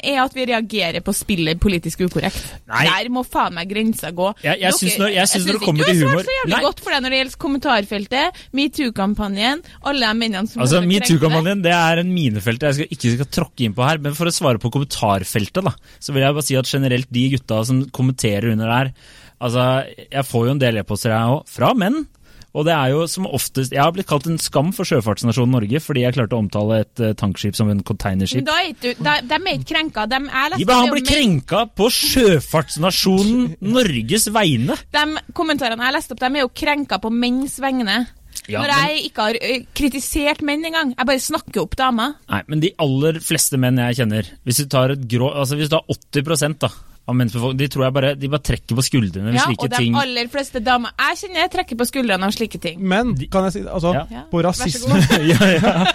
er at vi reagerer på spillet politisk ukorrekt. Nei. Der må faen meg grensa gå. Jeg- jeg syns når- jeg syns når det kommer du har svart så jævlig Nei. godt for deg når det gjelder kommentarfeltet, metoo-kampanjen, alle de mennene som Altså, Metoo-kampanjen det er en minefelt jeg skal, ikke skal tråkke inn på her. Men for å svare på kommentarfeltet, da, så vil jeg bare si at generelt de gutta som kommenterer under der Altså, Jeg får jo en del e-poster, jeg òg, fra menn. Og det er jo som oftest Jeg har blitt kalt en skam for sjøfartsnasjonen Norge fordi jeg klarte å omtale et eh, tankskip som en Men containerskip. da er du, de, de er ikke krenka. De, er lest... Bare, han blir krenka på sjøfartsnasjonen Norges vegne! de kommentarene jeg leste opp, de er jo krenka på menns vegne. Ja, Når men- jeg ikke har kritisert menn engang. Jeg bare snakker opp damer. Nei, men de aller fleste menn jeg kjenner Hvis du tar, et grå, altså hvis du tar 80 da, de tror jeg bare, de bare trekker på skuldrene ved Ja, slike og de ting. aller fleste damer jeg kjenner, jeg trekker på skuldrene av slike ting. Men kan jeg si altså, Ja. Ja, på rasisme, ja, ja.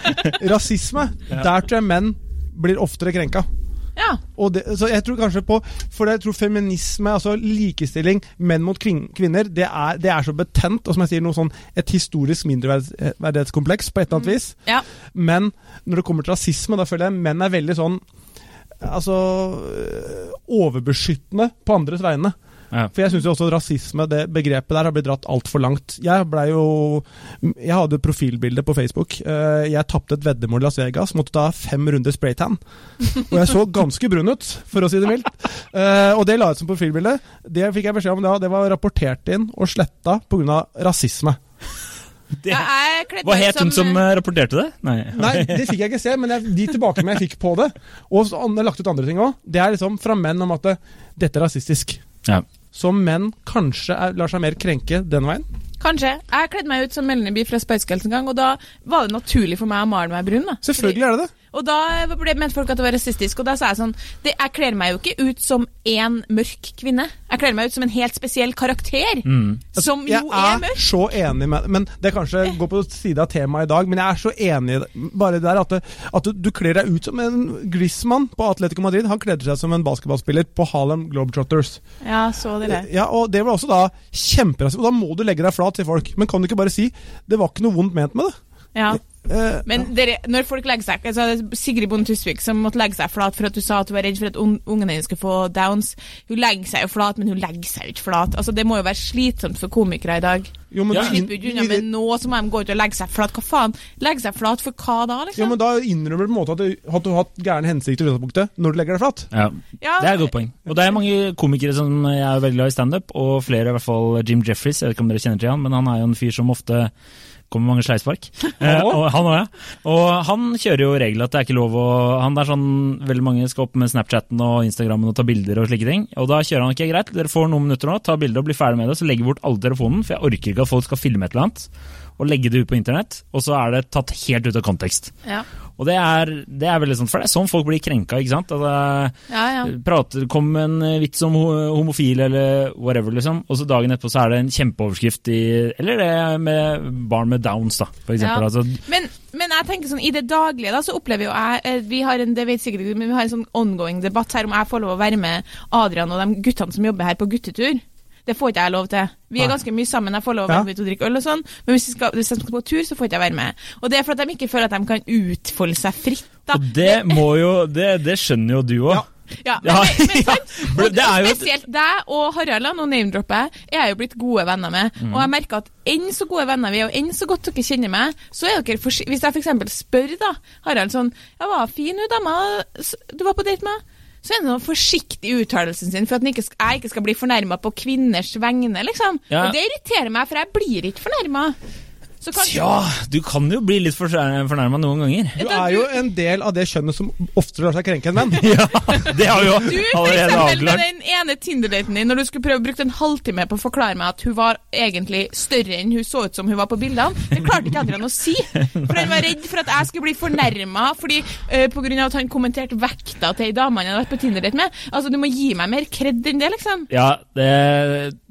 rasisme der tror jeg menn blir oftere krenka. Ja. Og det, så jeg tror kanskje på For jeg tror feminisme, altså likestilling, menn mot kvin kvinner, det er, det er så betent, og som jeg sier, noe sånn et historisk mindreverdighetskompleks på et eller annet vis. ja. Men når det kommer til rasisme, da føler jeg menn er veldig sånn Altså øh, overbeskyttende på andres vegne. Ja. For jeg syns også rasisme, det begrepet der, har blitt dratt altfor langt. Jeg ble jo Jeg hadde et profilbilde på Facebook. Eh, Jeg tapte et veddemål i Las Vegas, måtte ta fem runder spraytan. Og jeg så ganske brun ut, for å si det mildt. Eh, Og det la jeg ut som profilbilde. Det fikk jeg beskjed om da, det var rapportert inn og sletta pga. rasisme. Det, kledde hva het hun som eh, eh, rapporterte det? Nei. Nei, det fikk jeg ikke se, men jeg, de tilbakemeldingene jeg fikk på det, og så har lagt ut andre ting òg, det er liksom fra menn om at det, dette er rasistisk. Ja. Så menn kanskje er, lar seg mer krenke den veien. Kanskje. Jeg kledde meg ut som Melanie fra Spice Girls en gang, og da var det naturlig for meg å male meg brun. da. Selvfølgelig er det det. Og da ble mente folk at det var rasistisk, og da sa jeg sånn det, Jeg kler meg jo ikke ut som én mørk kvinne. Jeg kler meg ut som en helt spesiell karakter. Mm. Som jo jeg er er mørk. så enig med Men Det kanskje går på side av temaet i dag, men jeg er så enig bare der at, det, at du, du kler deg ut som en Griezmann på Atletico Madrid. Han kledde seg som en basketballspiller på Harlem Globetrotters. Ja, så det Ja, og Det var også da kjemperasistisk. Og da må du legge deg flat til folk. Men kan du ikke bare si det var ikke noe vondt ment med det? Ja. Eh, Men dere, når folk legger seg altså Sigrid Bonde Tusvik som måtte legge seg flat for at du sa at du var redd for at un ungene hennes skulle få downs. Hun legger seg jo flat, men hun legger seg jo ikke flat. Altså Det må jo være slitsomt for komikere i dag. jo, men Ja. slipper ikke unna med nå, så må de gå ut og legge seg flat. Hva faen? Legge seg flat for hva da, Ja, liksom? men Da innrømmer du på en måte at du, at du har hatt gærne hensikter i utgangspunktet når du legger deg flat. Ja. Ja, Det er et godt poeng. Og det er mange komikere som jeg er veldig glad i standup, og flere, i hvert fall Jim Jeffries, jeg vet ikke om dere kjenner til han, men han er jo en fyr som ofte kommer med mange sleivspark. Eh, og han òg, ja. Og han kjører jo regelen at det er ikke lov å Han er sånn Veldig mange skal opp med Snapchatten og Instagrammen og ta bilder og slike ting. Og da kjører han ikke greit, dere får noen minutter nå, ta bilde og bli ferdig med det, så legger bort alle telefonen, for jeg orker ikke at folk skal filme et eller annet. Og legge det ut på internett, og så er det tatt helt ut av kontekst. Ja, Og det er, det er veldig sånn, for det er sånn folk blir krenka, ikke sant? Altså, ja. ja. prater, kom en eh, vits om ho- homofil eller whatever, liksom. Og så dagen etterpå så er det en kjempeoverskrift i Eller det med barn med downs, da, for eksempel. Ja. Altså, Men, men jeg tenker sånn, i det daglige da, så opplever jo jeg eh, Vi har en det vet sikkert, men vi har en sånn ongoing debatt her om jeg får lov å være med Adrian og de guttene som jobber her på guttetur. Det får ikke jeg lov til. Vi er Nei. ganske mye sammen, jeg får lov å Ja. være ute drikke øl og sånn, men hvis, de, skal, hvis de skal på tur, så får ikke jeg være med. Og det er for at de ikke føler at de kan utfolde seg fritt. Da. Og det må jo Det, det skjønner jo du òg. Ja. Ja, men, men, men, sant? Og, og spesielt deg og Harald, nå name-dropper jeg, er jo blitt gode venner med. Mm. Og jeg merker at enn så gode venner vi er, og enn så godt dere kjenner meg, så er dere for, Hvis jeg f.eks. spør da, Harald sånn Ja, var fin hun dama du var på date med? Så er det noe forsiktig i uttalelsen sin for at ikke, jeg ikke skal bli fornærma på kvinners vegne, liksom. Ja. Og det irriterer meg, for jeg blir ikke fornærma. Så kanskje Tja, du kan jo bli litt fornærma noen ganger. Du er jo en del av det kjønnet som oftere lar seg krenke enn menn. Ja, det har jo Du, allerede eksempel med avklart. den ene Tinder-daten din, når du skulle prøve å bruke en halvtime på å forklare meg at hun var egentlig større enn hun så ut som hun var på bildene, det klarte ikke Adrian å si. For han var redd for at jeg skulle bli fornærma uh, på grunn av at han kommenterte vekta til ei dame han hadde vært på Tinder-date med. Altså, du må gi meg mer kred enn det, liksom. Ja, det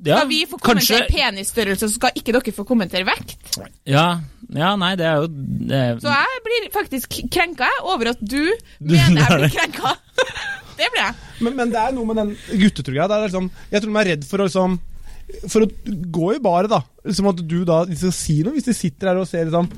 ja, Skal vi få kanskje kommentere penisstørrelse, så skal ikke dere få kommentere vekt? Ja, ja, nei, det er jo det, Så jeg blir faktisk krenka over at du Du- mener jeg blir krenka. det blir jeg. Men, men det er noe med den er liksom, jeg tror de er redd for å liksom For å gå i baret, da. Liksom at du da de skal si noe hvis de sitter her og ser liksom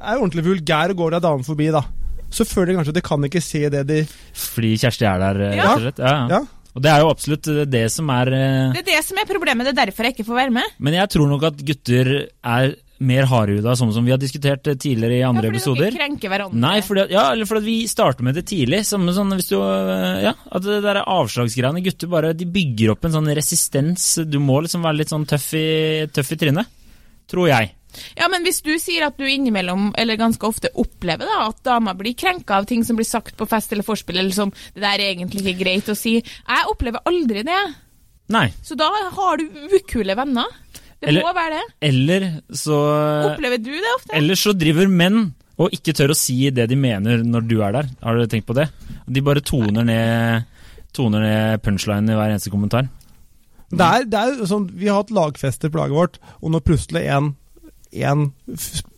Er ordentlig vulgær og går deg dame forbi, da. Så føler de kanskje at de kan ikke se det de Fordi Kjersti er der, eh, Ja. rett og slett. Ja, ja. Ja. Og det er jo absolutt eh, det som er eh, Det er det som er problemet, det er derfor jeg ikke får være med. Men jeg tror nok at gutter er mer hardhuda, sånn som vi har diskutert eh, tidligere i andre ja, fordi episoder. dere krenker hverandre. Nei, fordi, ja, eller fordi vi starter med det tidlig. Samme sånn hvis du øh, Ja, at det der avslagsgreiene Gutter bare de bygger opp en sånn resistens. Du må liksom være litt sånn tøff i, tøff i trynet. Tror jeg. Ja, men hvis du sier at du innimellom, eller ganske ofte, opplever da, at damer blir krenka av ting som blir sagt på fest eller forspill, eller som det der er egentlig ikke greit å si Jeg opplever aldri det. Nei. Så da har du ukule venner. Det Eller- må være det. Eller så Opplever du det ofte? Eller så driver menn og ikke tør å si det de mener når du er der. Har dere tenkt på det? De bare toner ned, toner ned punchline i hver eneste kommentar. Det er, det er sånn, Vi har hatt lagfester på laget vårt, og når plutselig en, en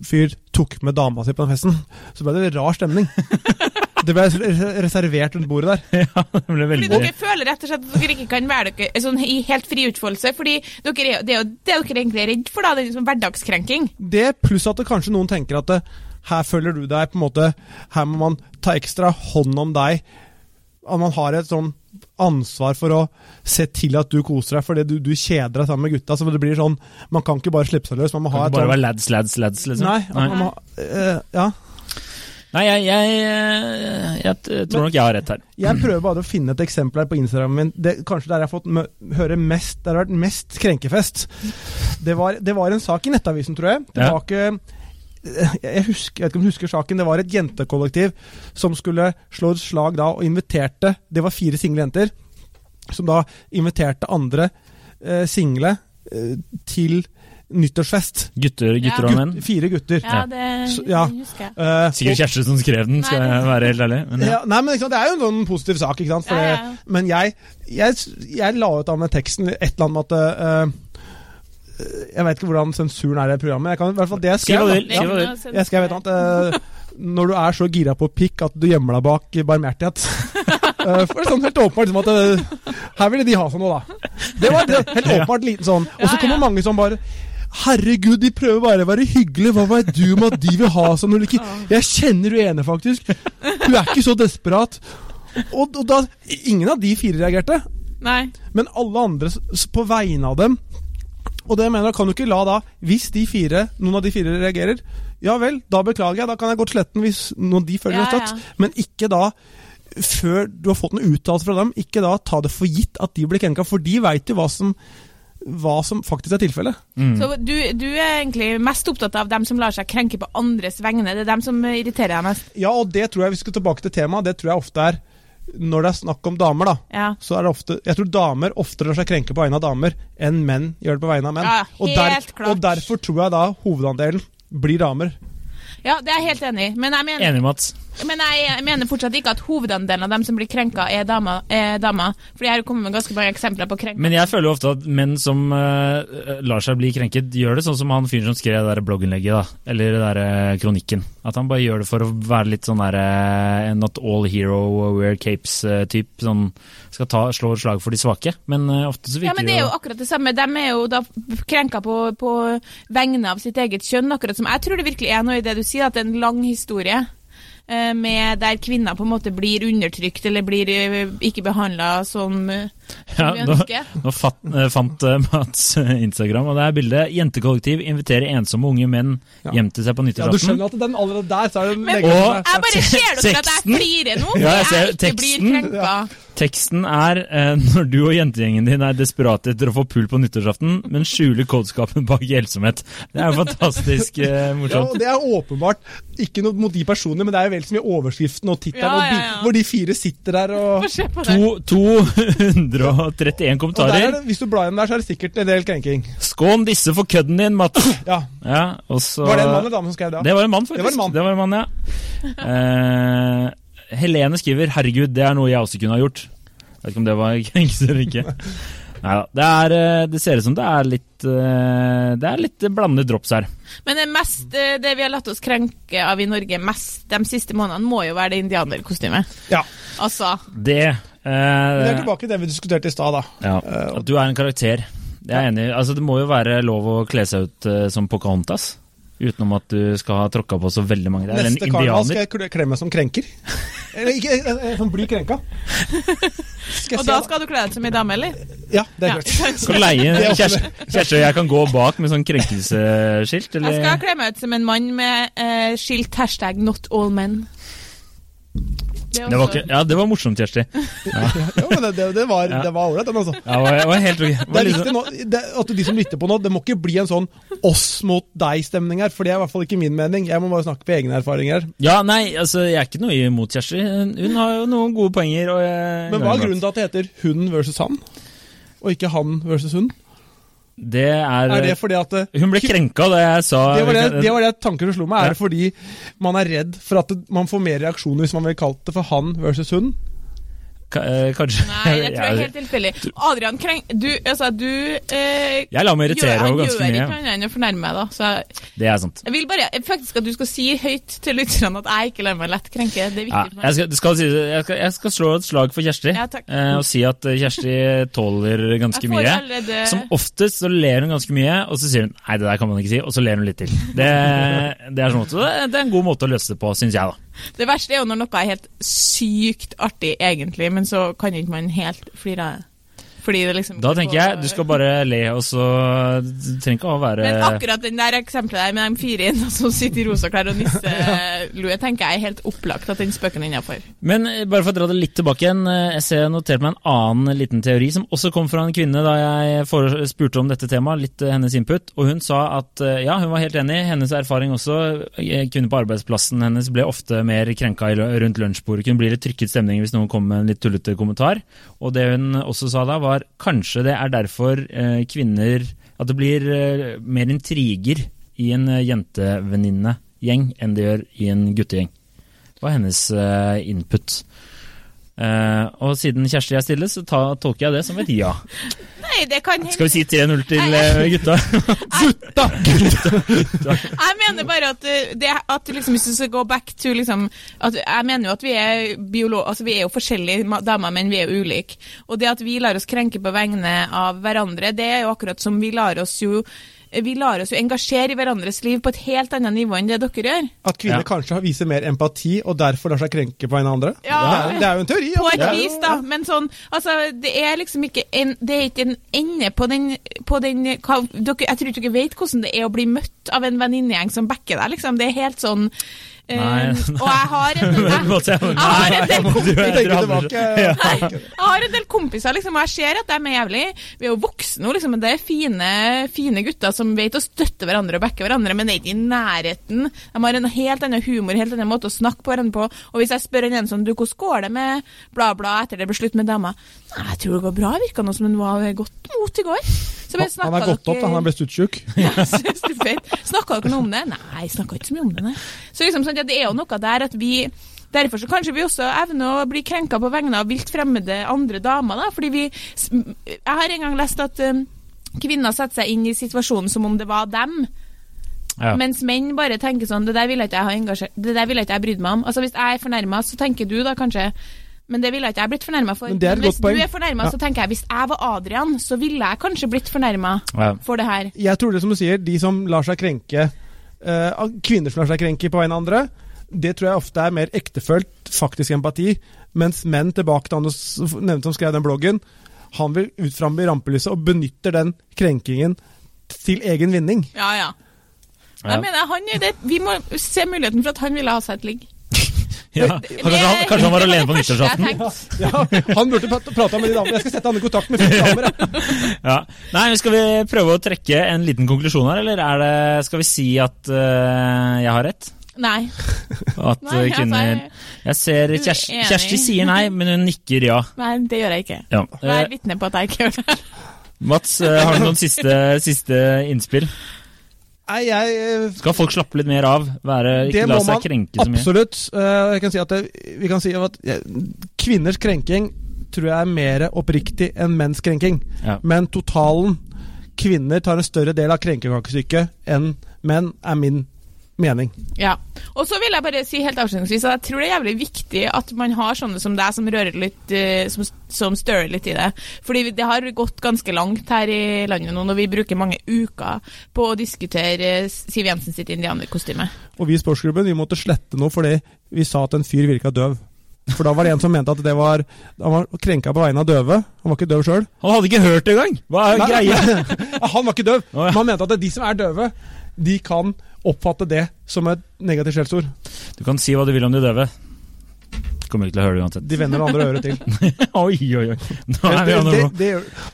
fyr tok med dama si på den festen, så ble det rar stemning. Det ble reservert rundt bordet der. Ja, det ble Fordi dere føler rett og slett at dere ikke kan være dere sånn i helt fri utfoldelse. Fordi dere er, det er jo det dere egentlig er redd for, da. Det er liksom hverdagskrenking. Det pluss at det kanskje noen tenker at det, her føler du deg på en måte Her må man ta ekstra hånd om deg. At man har et sånn ansvar for å se til at du koser deg fordi du, du kjeder deg sammen med gutta. Så det blir sånn Man kan ikke bare slippe seg løs. Man må ha et ikke bare sånn være lads, lads, lads, liksom. Nei, Man må, uh, ja. Nei, jeg, jeg, jeg, jeg tror tror nok jeg har rett her. Jeg prøver bare å finne et eksempel her på Instagramen min. Det, kanskje der jeg har fått høre mest Der det har vært mest krenkefest. Det var, det var en sak i Nettavisen, tror jeg. Tilbake Ja. jeg, husker, jeg vet ikke om du husker saken. Det var et jentekollektiv som skulle slå et slag da, og inviterte Det var fire single jenter som da inviterte andre eh, single eh, til nyttårsfest. Gutter, gutter og menn. Gutt, fire gutter. Ja, det Så- ja. det husker jeg. Uh, Sikkert Kjersti som skrev den, skal Nei, jeg være helt ærlig. Men, ja. Ja, nei, men ikke sant, Det er jo en sånn positiv sak, ikke sant? For Ja, ja, det- Men jeg, jeg, jeg la ut av meg teksten et eller annet med at eh, Jeg vet ikke hvordan sensuren er i det programmet. Jeg kan, i hvert fall det jeg skrev. Ja. Jeg skrev et eller annet uh, Når du er så gira på pikk at du gjemmer deg bak barmhjertighet. uh, for det er sånn helt åpenbart liksom at uh, Her ville de ha sånn noe, da. Det var helt åpenbart liten sånn. Og så kommer mange som bare Herregud, de prøver bare å være hyggelige. Hva vet du om at de vil ha sånn? Ikke, jeg kjenner hun ene, faktisk. Hun er ikke så desperat. Og, og da Ingen av de fire reagerte. Nei. Men alle andre på vegne av dem. Og det jeg mener, kan du ikke la da, hvis de fire, noen av de fire reagerer, ja vel, da beklager jeg, da kan jeg godt slette den hvis noen av de føler Ja, det støtt. ja. Men ikke da, før du har fått en uttalelse fra dem, ikke da ta det for gitt at de blir krenka, for de veit jo hva som, hva som faktisk er tilfellet. Mm. Så du, du er egentlig mest opptatt av dem som lar seg krenke på andres vegne. Det er dem som irriterer deg mest. Ja, og det tror jeg, vi skal tilbake til temaet, det tror jeg ofte er når det er snakk om damer, da. Ja. Så er det ofte Jeg tror damer oftere lar seg krenke på vegne av damer enn menn gjør det på vegne av menn. Ja, og, der, klart. og derfor tror jeg da hovedandelen blir damer. ja, det er jeg helt enig i. Men jeg mener Enig, Mats. Men jeg, mener fortsatt ikke at hovedandelen av dem som blir krenka, er damer. Er damer. Fordi jeg har jo kommet med ganske mange eksempler på krenka. Men jeg føler jo ofte at menn som uh, lar seg bli krenket, gjør det sånn som han fyren som skrev det der blogginnlegget, da. Eller det der uh, kronikken. At han bare gjør det for å være litt sånn der uh, Not all hero wear capes-typ. sånn Skal ta, slå et slag for de svake. Men ofte så virker det Ja, men det er jo akkurat det samme. De er jo da krenka på, på vegne av sitt eget kjønn, akkurat som Jeg tror det virkelig er noe i det du sier, at det er en lang historie. Eh, Med der kvinner på en måte blir undertrykt eller blir eh, ikke behandla som, eh, ja, nå, nå fat, eh, fant eh, Mats eh, Instagram, og det er bildet 'Jentekollektiv inviterer ensomme unge menn ja. hjem til seg på nyttårsaften'. Ja, du skjønner at den allerede der så er det Men, og, Jeg bare ser dere at jeg flirer nå, ja, jeg, ser, jeg ikke blir krenka. Ja. Teksten er eh, når du og jentegjengen din er desperate etter å få pull på nyttårsaften, men skjuler kåtskapen bak gjeldsomhet. Det er jo fantastisk eh, morsomt. Ja, det er åpenbart ikke noe mot de personene, men det er jo vel så mye overskriften og tittelen, ja, ja, hvor, hvor, de fire sitter der og to, 200 131 kommentarer. Det, hvis du blar igjen der, så er det sikkert en del krenking. Skån disse for kødden din, Matt Ja. ja så, var det en mann eller dame som skrev det? Det var en mann, faktisk. Det var en mann, det var en mann ja. Uh, Helene skriver 'Herregud, det er noe jeg også kunne ha gjort'. Jeg vet ikke om det var krenkelse eller ikke. Neida, det, eh, det, ser ut som det er litt eh, Det er litt blandet drops her. Men det, mest, det vi har latt oss krenke av i Norge mest de siste månedene, må jo være det indianerkostymet. Ja. Altså. Det men det er eh, tilbake til det vi diskuterte i stad, da. ja, At du er en karakter. Det er jeg enig. Altså, det må jo være lov å kle seg ut uh, som Pocahontas. Utenom at du skal ha tråkka på så veldig mange. Det er en Neste karneval skal jeg kle- meg som krenker. Eller ikke, eh, eh, som blir krenka. Skal jeg og da skal du kle deg som ei dame, eller? Ja, det er Ja. klart. Er Kjersti og jeg kan gå bak med sånn krenkelseskilt, eller? Jeg skal kle meg ut som en mann med eh, skilt hashtag 'not all men'. Det Det var ja, det var morsomt, Kjersti. Ja, men det, det, det var Ja. ålreit, den, altså. Ja, var, var helt var liksom, nå, at de som lytter på nå, det må ikke bli en sånn oss mot deg-stemning her, for det er i hvert fall ikke min mening. Jeg må bare snakke på egne erfaringer. ja, nei, altså, jeg er ikke noe imot Kjersti. Hun har jo noen gode poenger. Jeg, Men hva er grunnen til at det heter hun versus han, og ikke han versus hun? Det er, Er det fordi at det, Hun ble krenka da jeg sa det var det, det var det tanken slo meg. Er det fordi man er redd for at man får mer reaksjoner hvis man vil kalt det for han versus hun? Eh, Kanskje Nei, det tror jeg er helt tilfeldig. Adrian Kreng, du, altså, du eh, Jeg lar meg irritere gjør, ganske mye. Han gjør ikke annet enn å fornærme meg, da. Så Det er sant. jeg vil bare faktisk at du skal si høyt til lytterne at jeg ikke lar meg lett krenke. Det er viktig ja, jeg, skal, det skal si, jeg, skal, jeg skal slå et slag for Kjersti, Ja, eh, og si at eh, Kjersti tåler ganske mye. allerede Som oftest så ler hun ganske mye, og så sier hun 'nei, det der kan man ikke si', og så ler hun litt til. Det, det er sånn måte, det, det er en god måte å løse det på, syns jeg, da. Det verste er jo når noe er helt sykt artig, egentlig, men så kan ikke man helt flire av det. Liksom Da tenker jeg du skal bare le, og så Du trenger ikke å være Men akkurat den der eksempelet der med de fire jentene som sitter i rosa klær og nisselue, tenker jeg er helt opplagt at den spøken er innafor. Men eh, bare for å dra det litt tilbake igjen. eh, Jeg ser jeg noterte meg en annen liten teori som også kom fra en kvinne da jeg spurte om dette temaet, litt eh, hennes input. Og hun sa at eh, ja, hun var helt enig. Hennes erfaring også. eh, Kvinner på arbeidsplassen hennes ble ofte mer krenka rundt lunsjbordet. Kunne bli litt trykket stemning hvis noen kom med en litt tullete kommentar. Og det hun også sa da, var kanskje det er derfor eh, kvinner At det blir eh, mer intriger i en eh, jentevenninnegjeng enn det gjør i en guttegjeng. Det var hennes input. Og siden Kjersti er stille, så tolker jeg det som et ja. Nei, det kan hende. Skal vi si 3-0 til gutta? gutta? Jeg mener bare at, uh, det, at liksom, hvis du skal gå back to liksom, at Jeg mener jo at vi er biolog, altså vi er jo forskjellige damer, men vi er jo ulike. Og det at vi lar oss krenke på vegne av hverandre, det er jo akkurat som vi lar oss jo vi lar oss jo engasjere i hverandres liv på et helt annet nivå enn det dere gjør. At kvinner Ja. kanskje viser mer empati, og derfor lar seg krenke på en andre? Ja. Det, er, det er jo en teori. På altså. et vis, da. Men sånn, altså, det er liksom ikke en, det er ikke en ende på den, på den hva, dere, Jeg tror ikke dere vet hvordan det er å bli møtt av en venninnegjeng som backer deg, liksom. Det er helt sånn Nei, Og jeg har en, del kompiser liksom, og jeg ser at de er jævlig Vi er jo voksne nå, liksom, men det er fine, fine gutter som vet å støtte hverandre og backe hverandre, men det er ikke i nærheten. De har en helt annen humor, helt annen måte å snakke på hverandre på. Og hvis jeg spør en en sånn Du, hvordan går det med bla, bla etter det ble slutt med dama? Jeg tror det går bra. Virka noe som hun var godt mot i går. Han har snakket gått opp, da. Han du vet. Snakka dere noe om det? Nei, snakka ikke så mye om det, nei. Så liksom, sånn, ja, det er jo noe der at vi Derfor så kanskje vi også evner å bli krenka på vegne av vilt fremmede andre damer. da, fordi vi, Jeg har en gang lest at um, kvinner setter seg inn i situasjonen som om det var dem. Ja. Mens menn bare tenker sånn Det der ville ikke jeg ha engasjert Det der ville ikke jeg brydd meg om. Altså Hvis jeg er fornærma, så tenker du da kanskje Men det ville ikke jeg blitt fornærma for. Men det er et hvis poeng. du er fornærma, Ja. så tenker jeg hvis jeg var Adrian, så ville jeg kanskje blitt fornærma Ja. for det her. Jeg tror det som du sier, de som lar seg krenke uh, Kvinner som lar seg krenke på vegne av andre, det tror jeg ofte er mer ektefølt faktisk empati. Mens menn, tilbake til han nevnte som skrev den bloggen, han vil ut fram i rampelyset og benytter den krenkingen til egen vinning. Ja, ja. Ja. Jeg mener, han er det, Vi må se muligheten for at han ville ha seg et ligg. Ja. Kanskje, han, kanskje han var alene på nyttårsaften? Ja, han burde pra- prata med de damene. Jeg skal sette han i kontakt med fire damer. Ja. Nei, Skal vi prøve å trekke en liten konklusjon her, eller er det, skal vi si at uh, jeg har rett? Nei. At Nei, eh, kvinner jeg- ser Kjersti, Kjersti sier nei, men hun nikker ja. Nei, det gjør jeg ikke. ja. Vær vitne på at jeg ikke gjør det. Mats, eh, har du noen siste, siste innspill? Nei, jeg eh, Skal folk slappe litt mer av? Være, ikke la seg krenke så mye? Absolutt. Uh, jeg kan si at det, vi kan si at kvinners krenking tror jeg er mer oppriktig enn menns krenking. Ja. Men totalen Kvinner tar en større del av krenkekakestykket enn menn, er min mening. Ja. Og så vil jeg bare si helt avslutningsvis at jeg tror det er jævlig viktig at man har sånne som deg, som rører litt, eh, som, som stirrer litt i det. Fordi det har gått ganske langt her i landet nå, når vi bruker mange uker på å diskutere Siv Jensen sitt indianerkostyme. Og vi i sportsklubben vi måtte slette noe fordi vi sa at en fyr virka døv. For da var det en som mente at det var Han var krenka på vegne av døve. Han var ikke døv sjøl. Han hadde ikke hørt det engang! Hva er greia? Han var ikke døv, men han mente at de som er døve, de kan oppfatte det som et negativt skjellsord. Du kan si hva du vil om de døve. Kommer ikke til å høre det uansett. De vender det andre øret til. oi, oi, oi. Nå er vi det, an det, nå. det,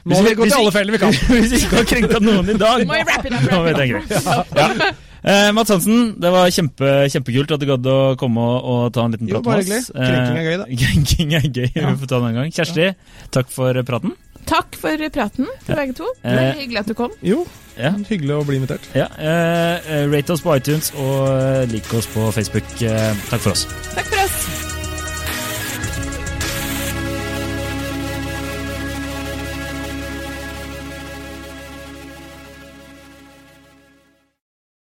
nå har vi gått i alle feller vi kan. Hvis vi ikke har krenka noen i dag Må wrap it up, Nå wrap vet it up. Ja. Eh, Mads Hansen, det var kjempe, kjempekult at du gadd å komme og, og ta en liten prat bare med oss. hyggelig. Krenking er gøy, da. Eh, Krenking er gøy, vi får ta det en gang. Kjersti, takk for praten. Takk for praten til begge to. Det Eh, er hyggelig at du kom. Jo, Ja. hyggelig å bli invitert. Ja, eh, eh, rate oss på iTunes og like lik oss på Facebook. Eh, takk for oss. Takk for oss.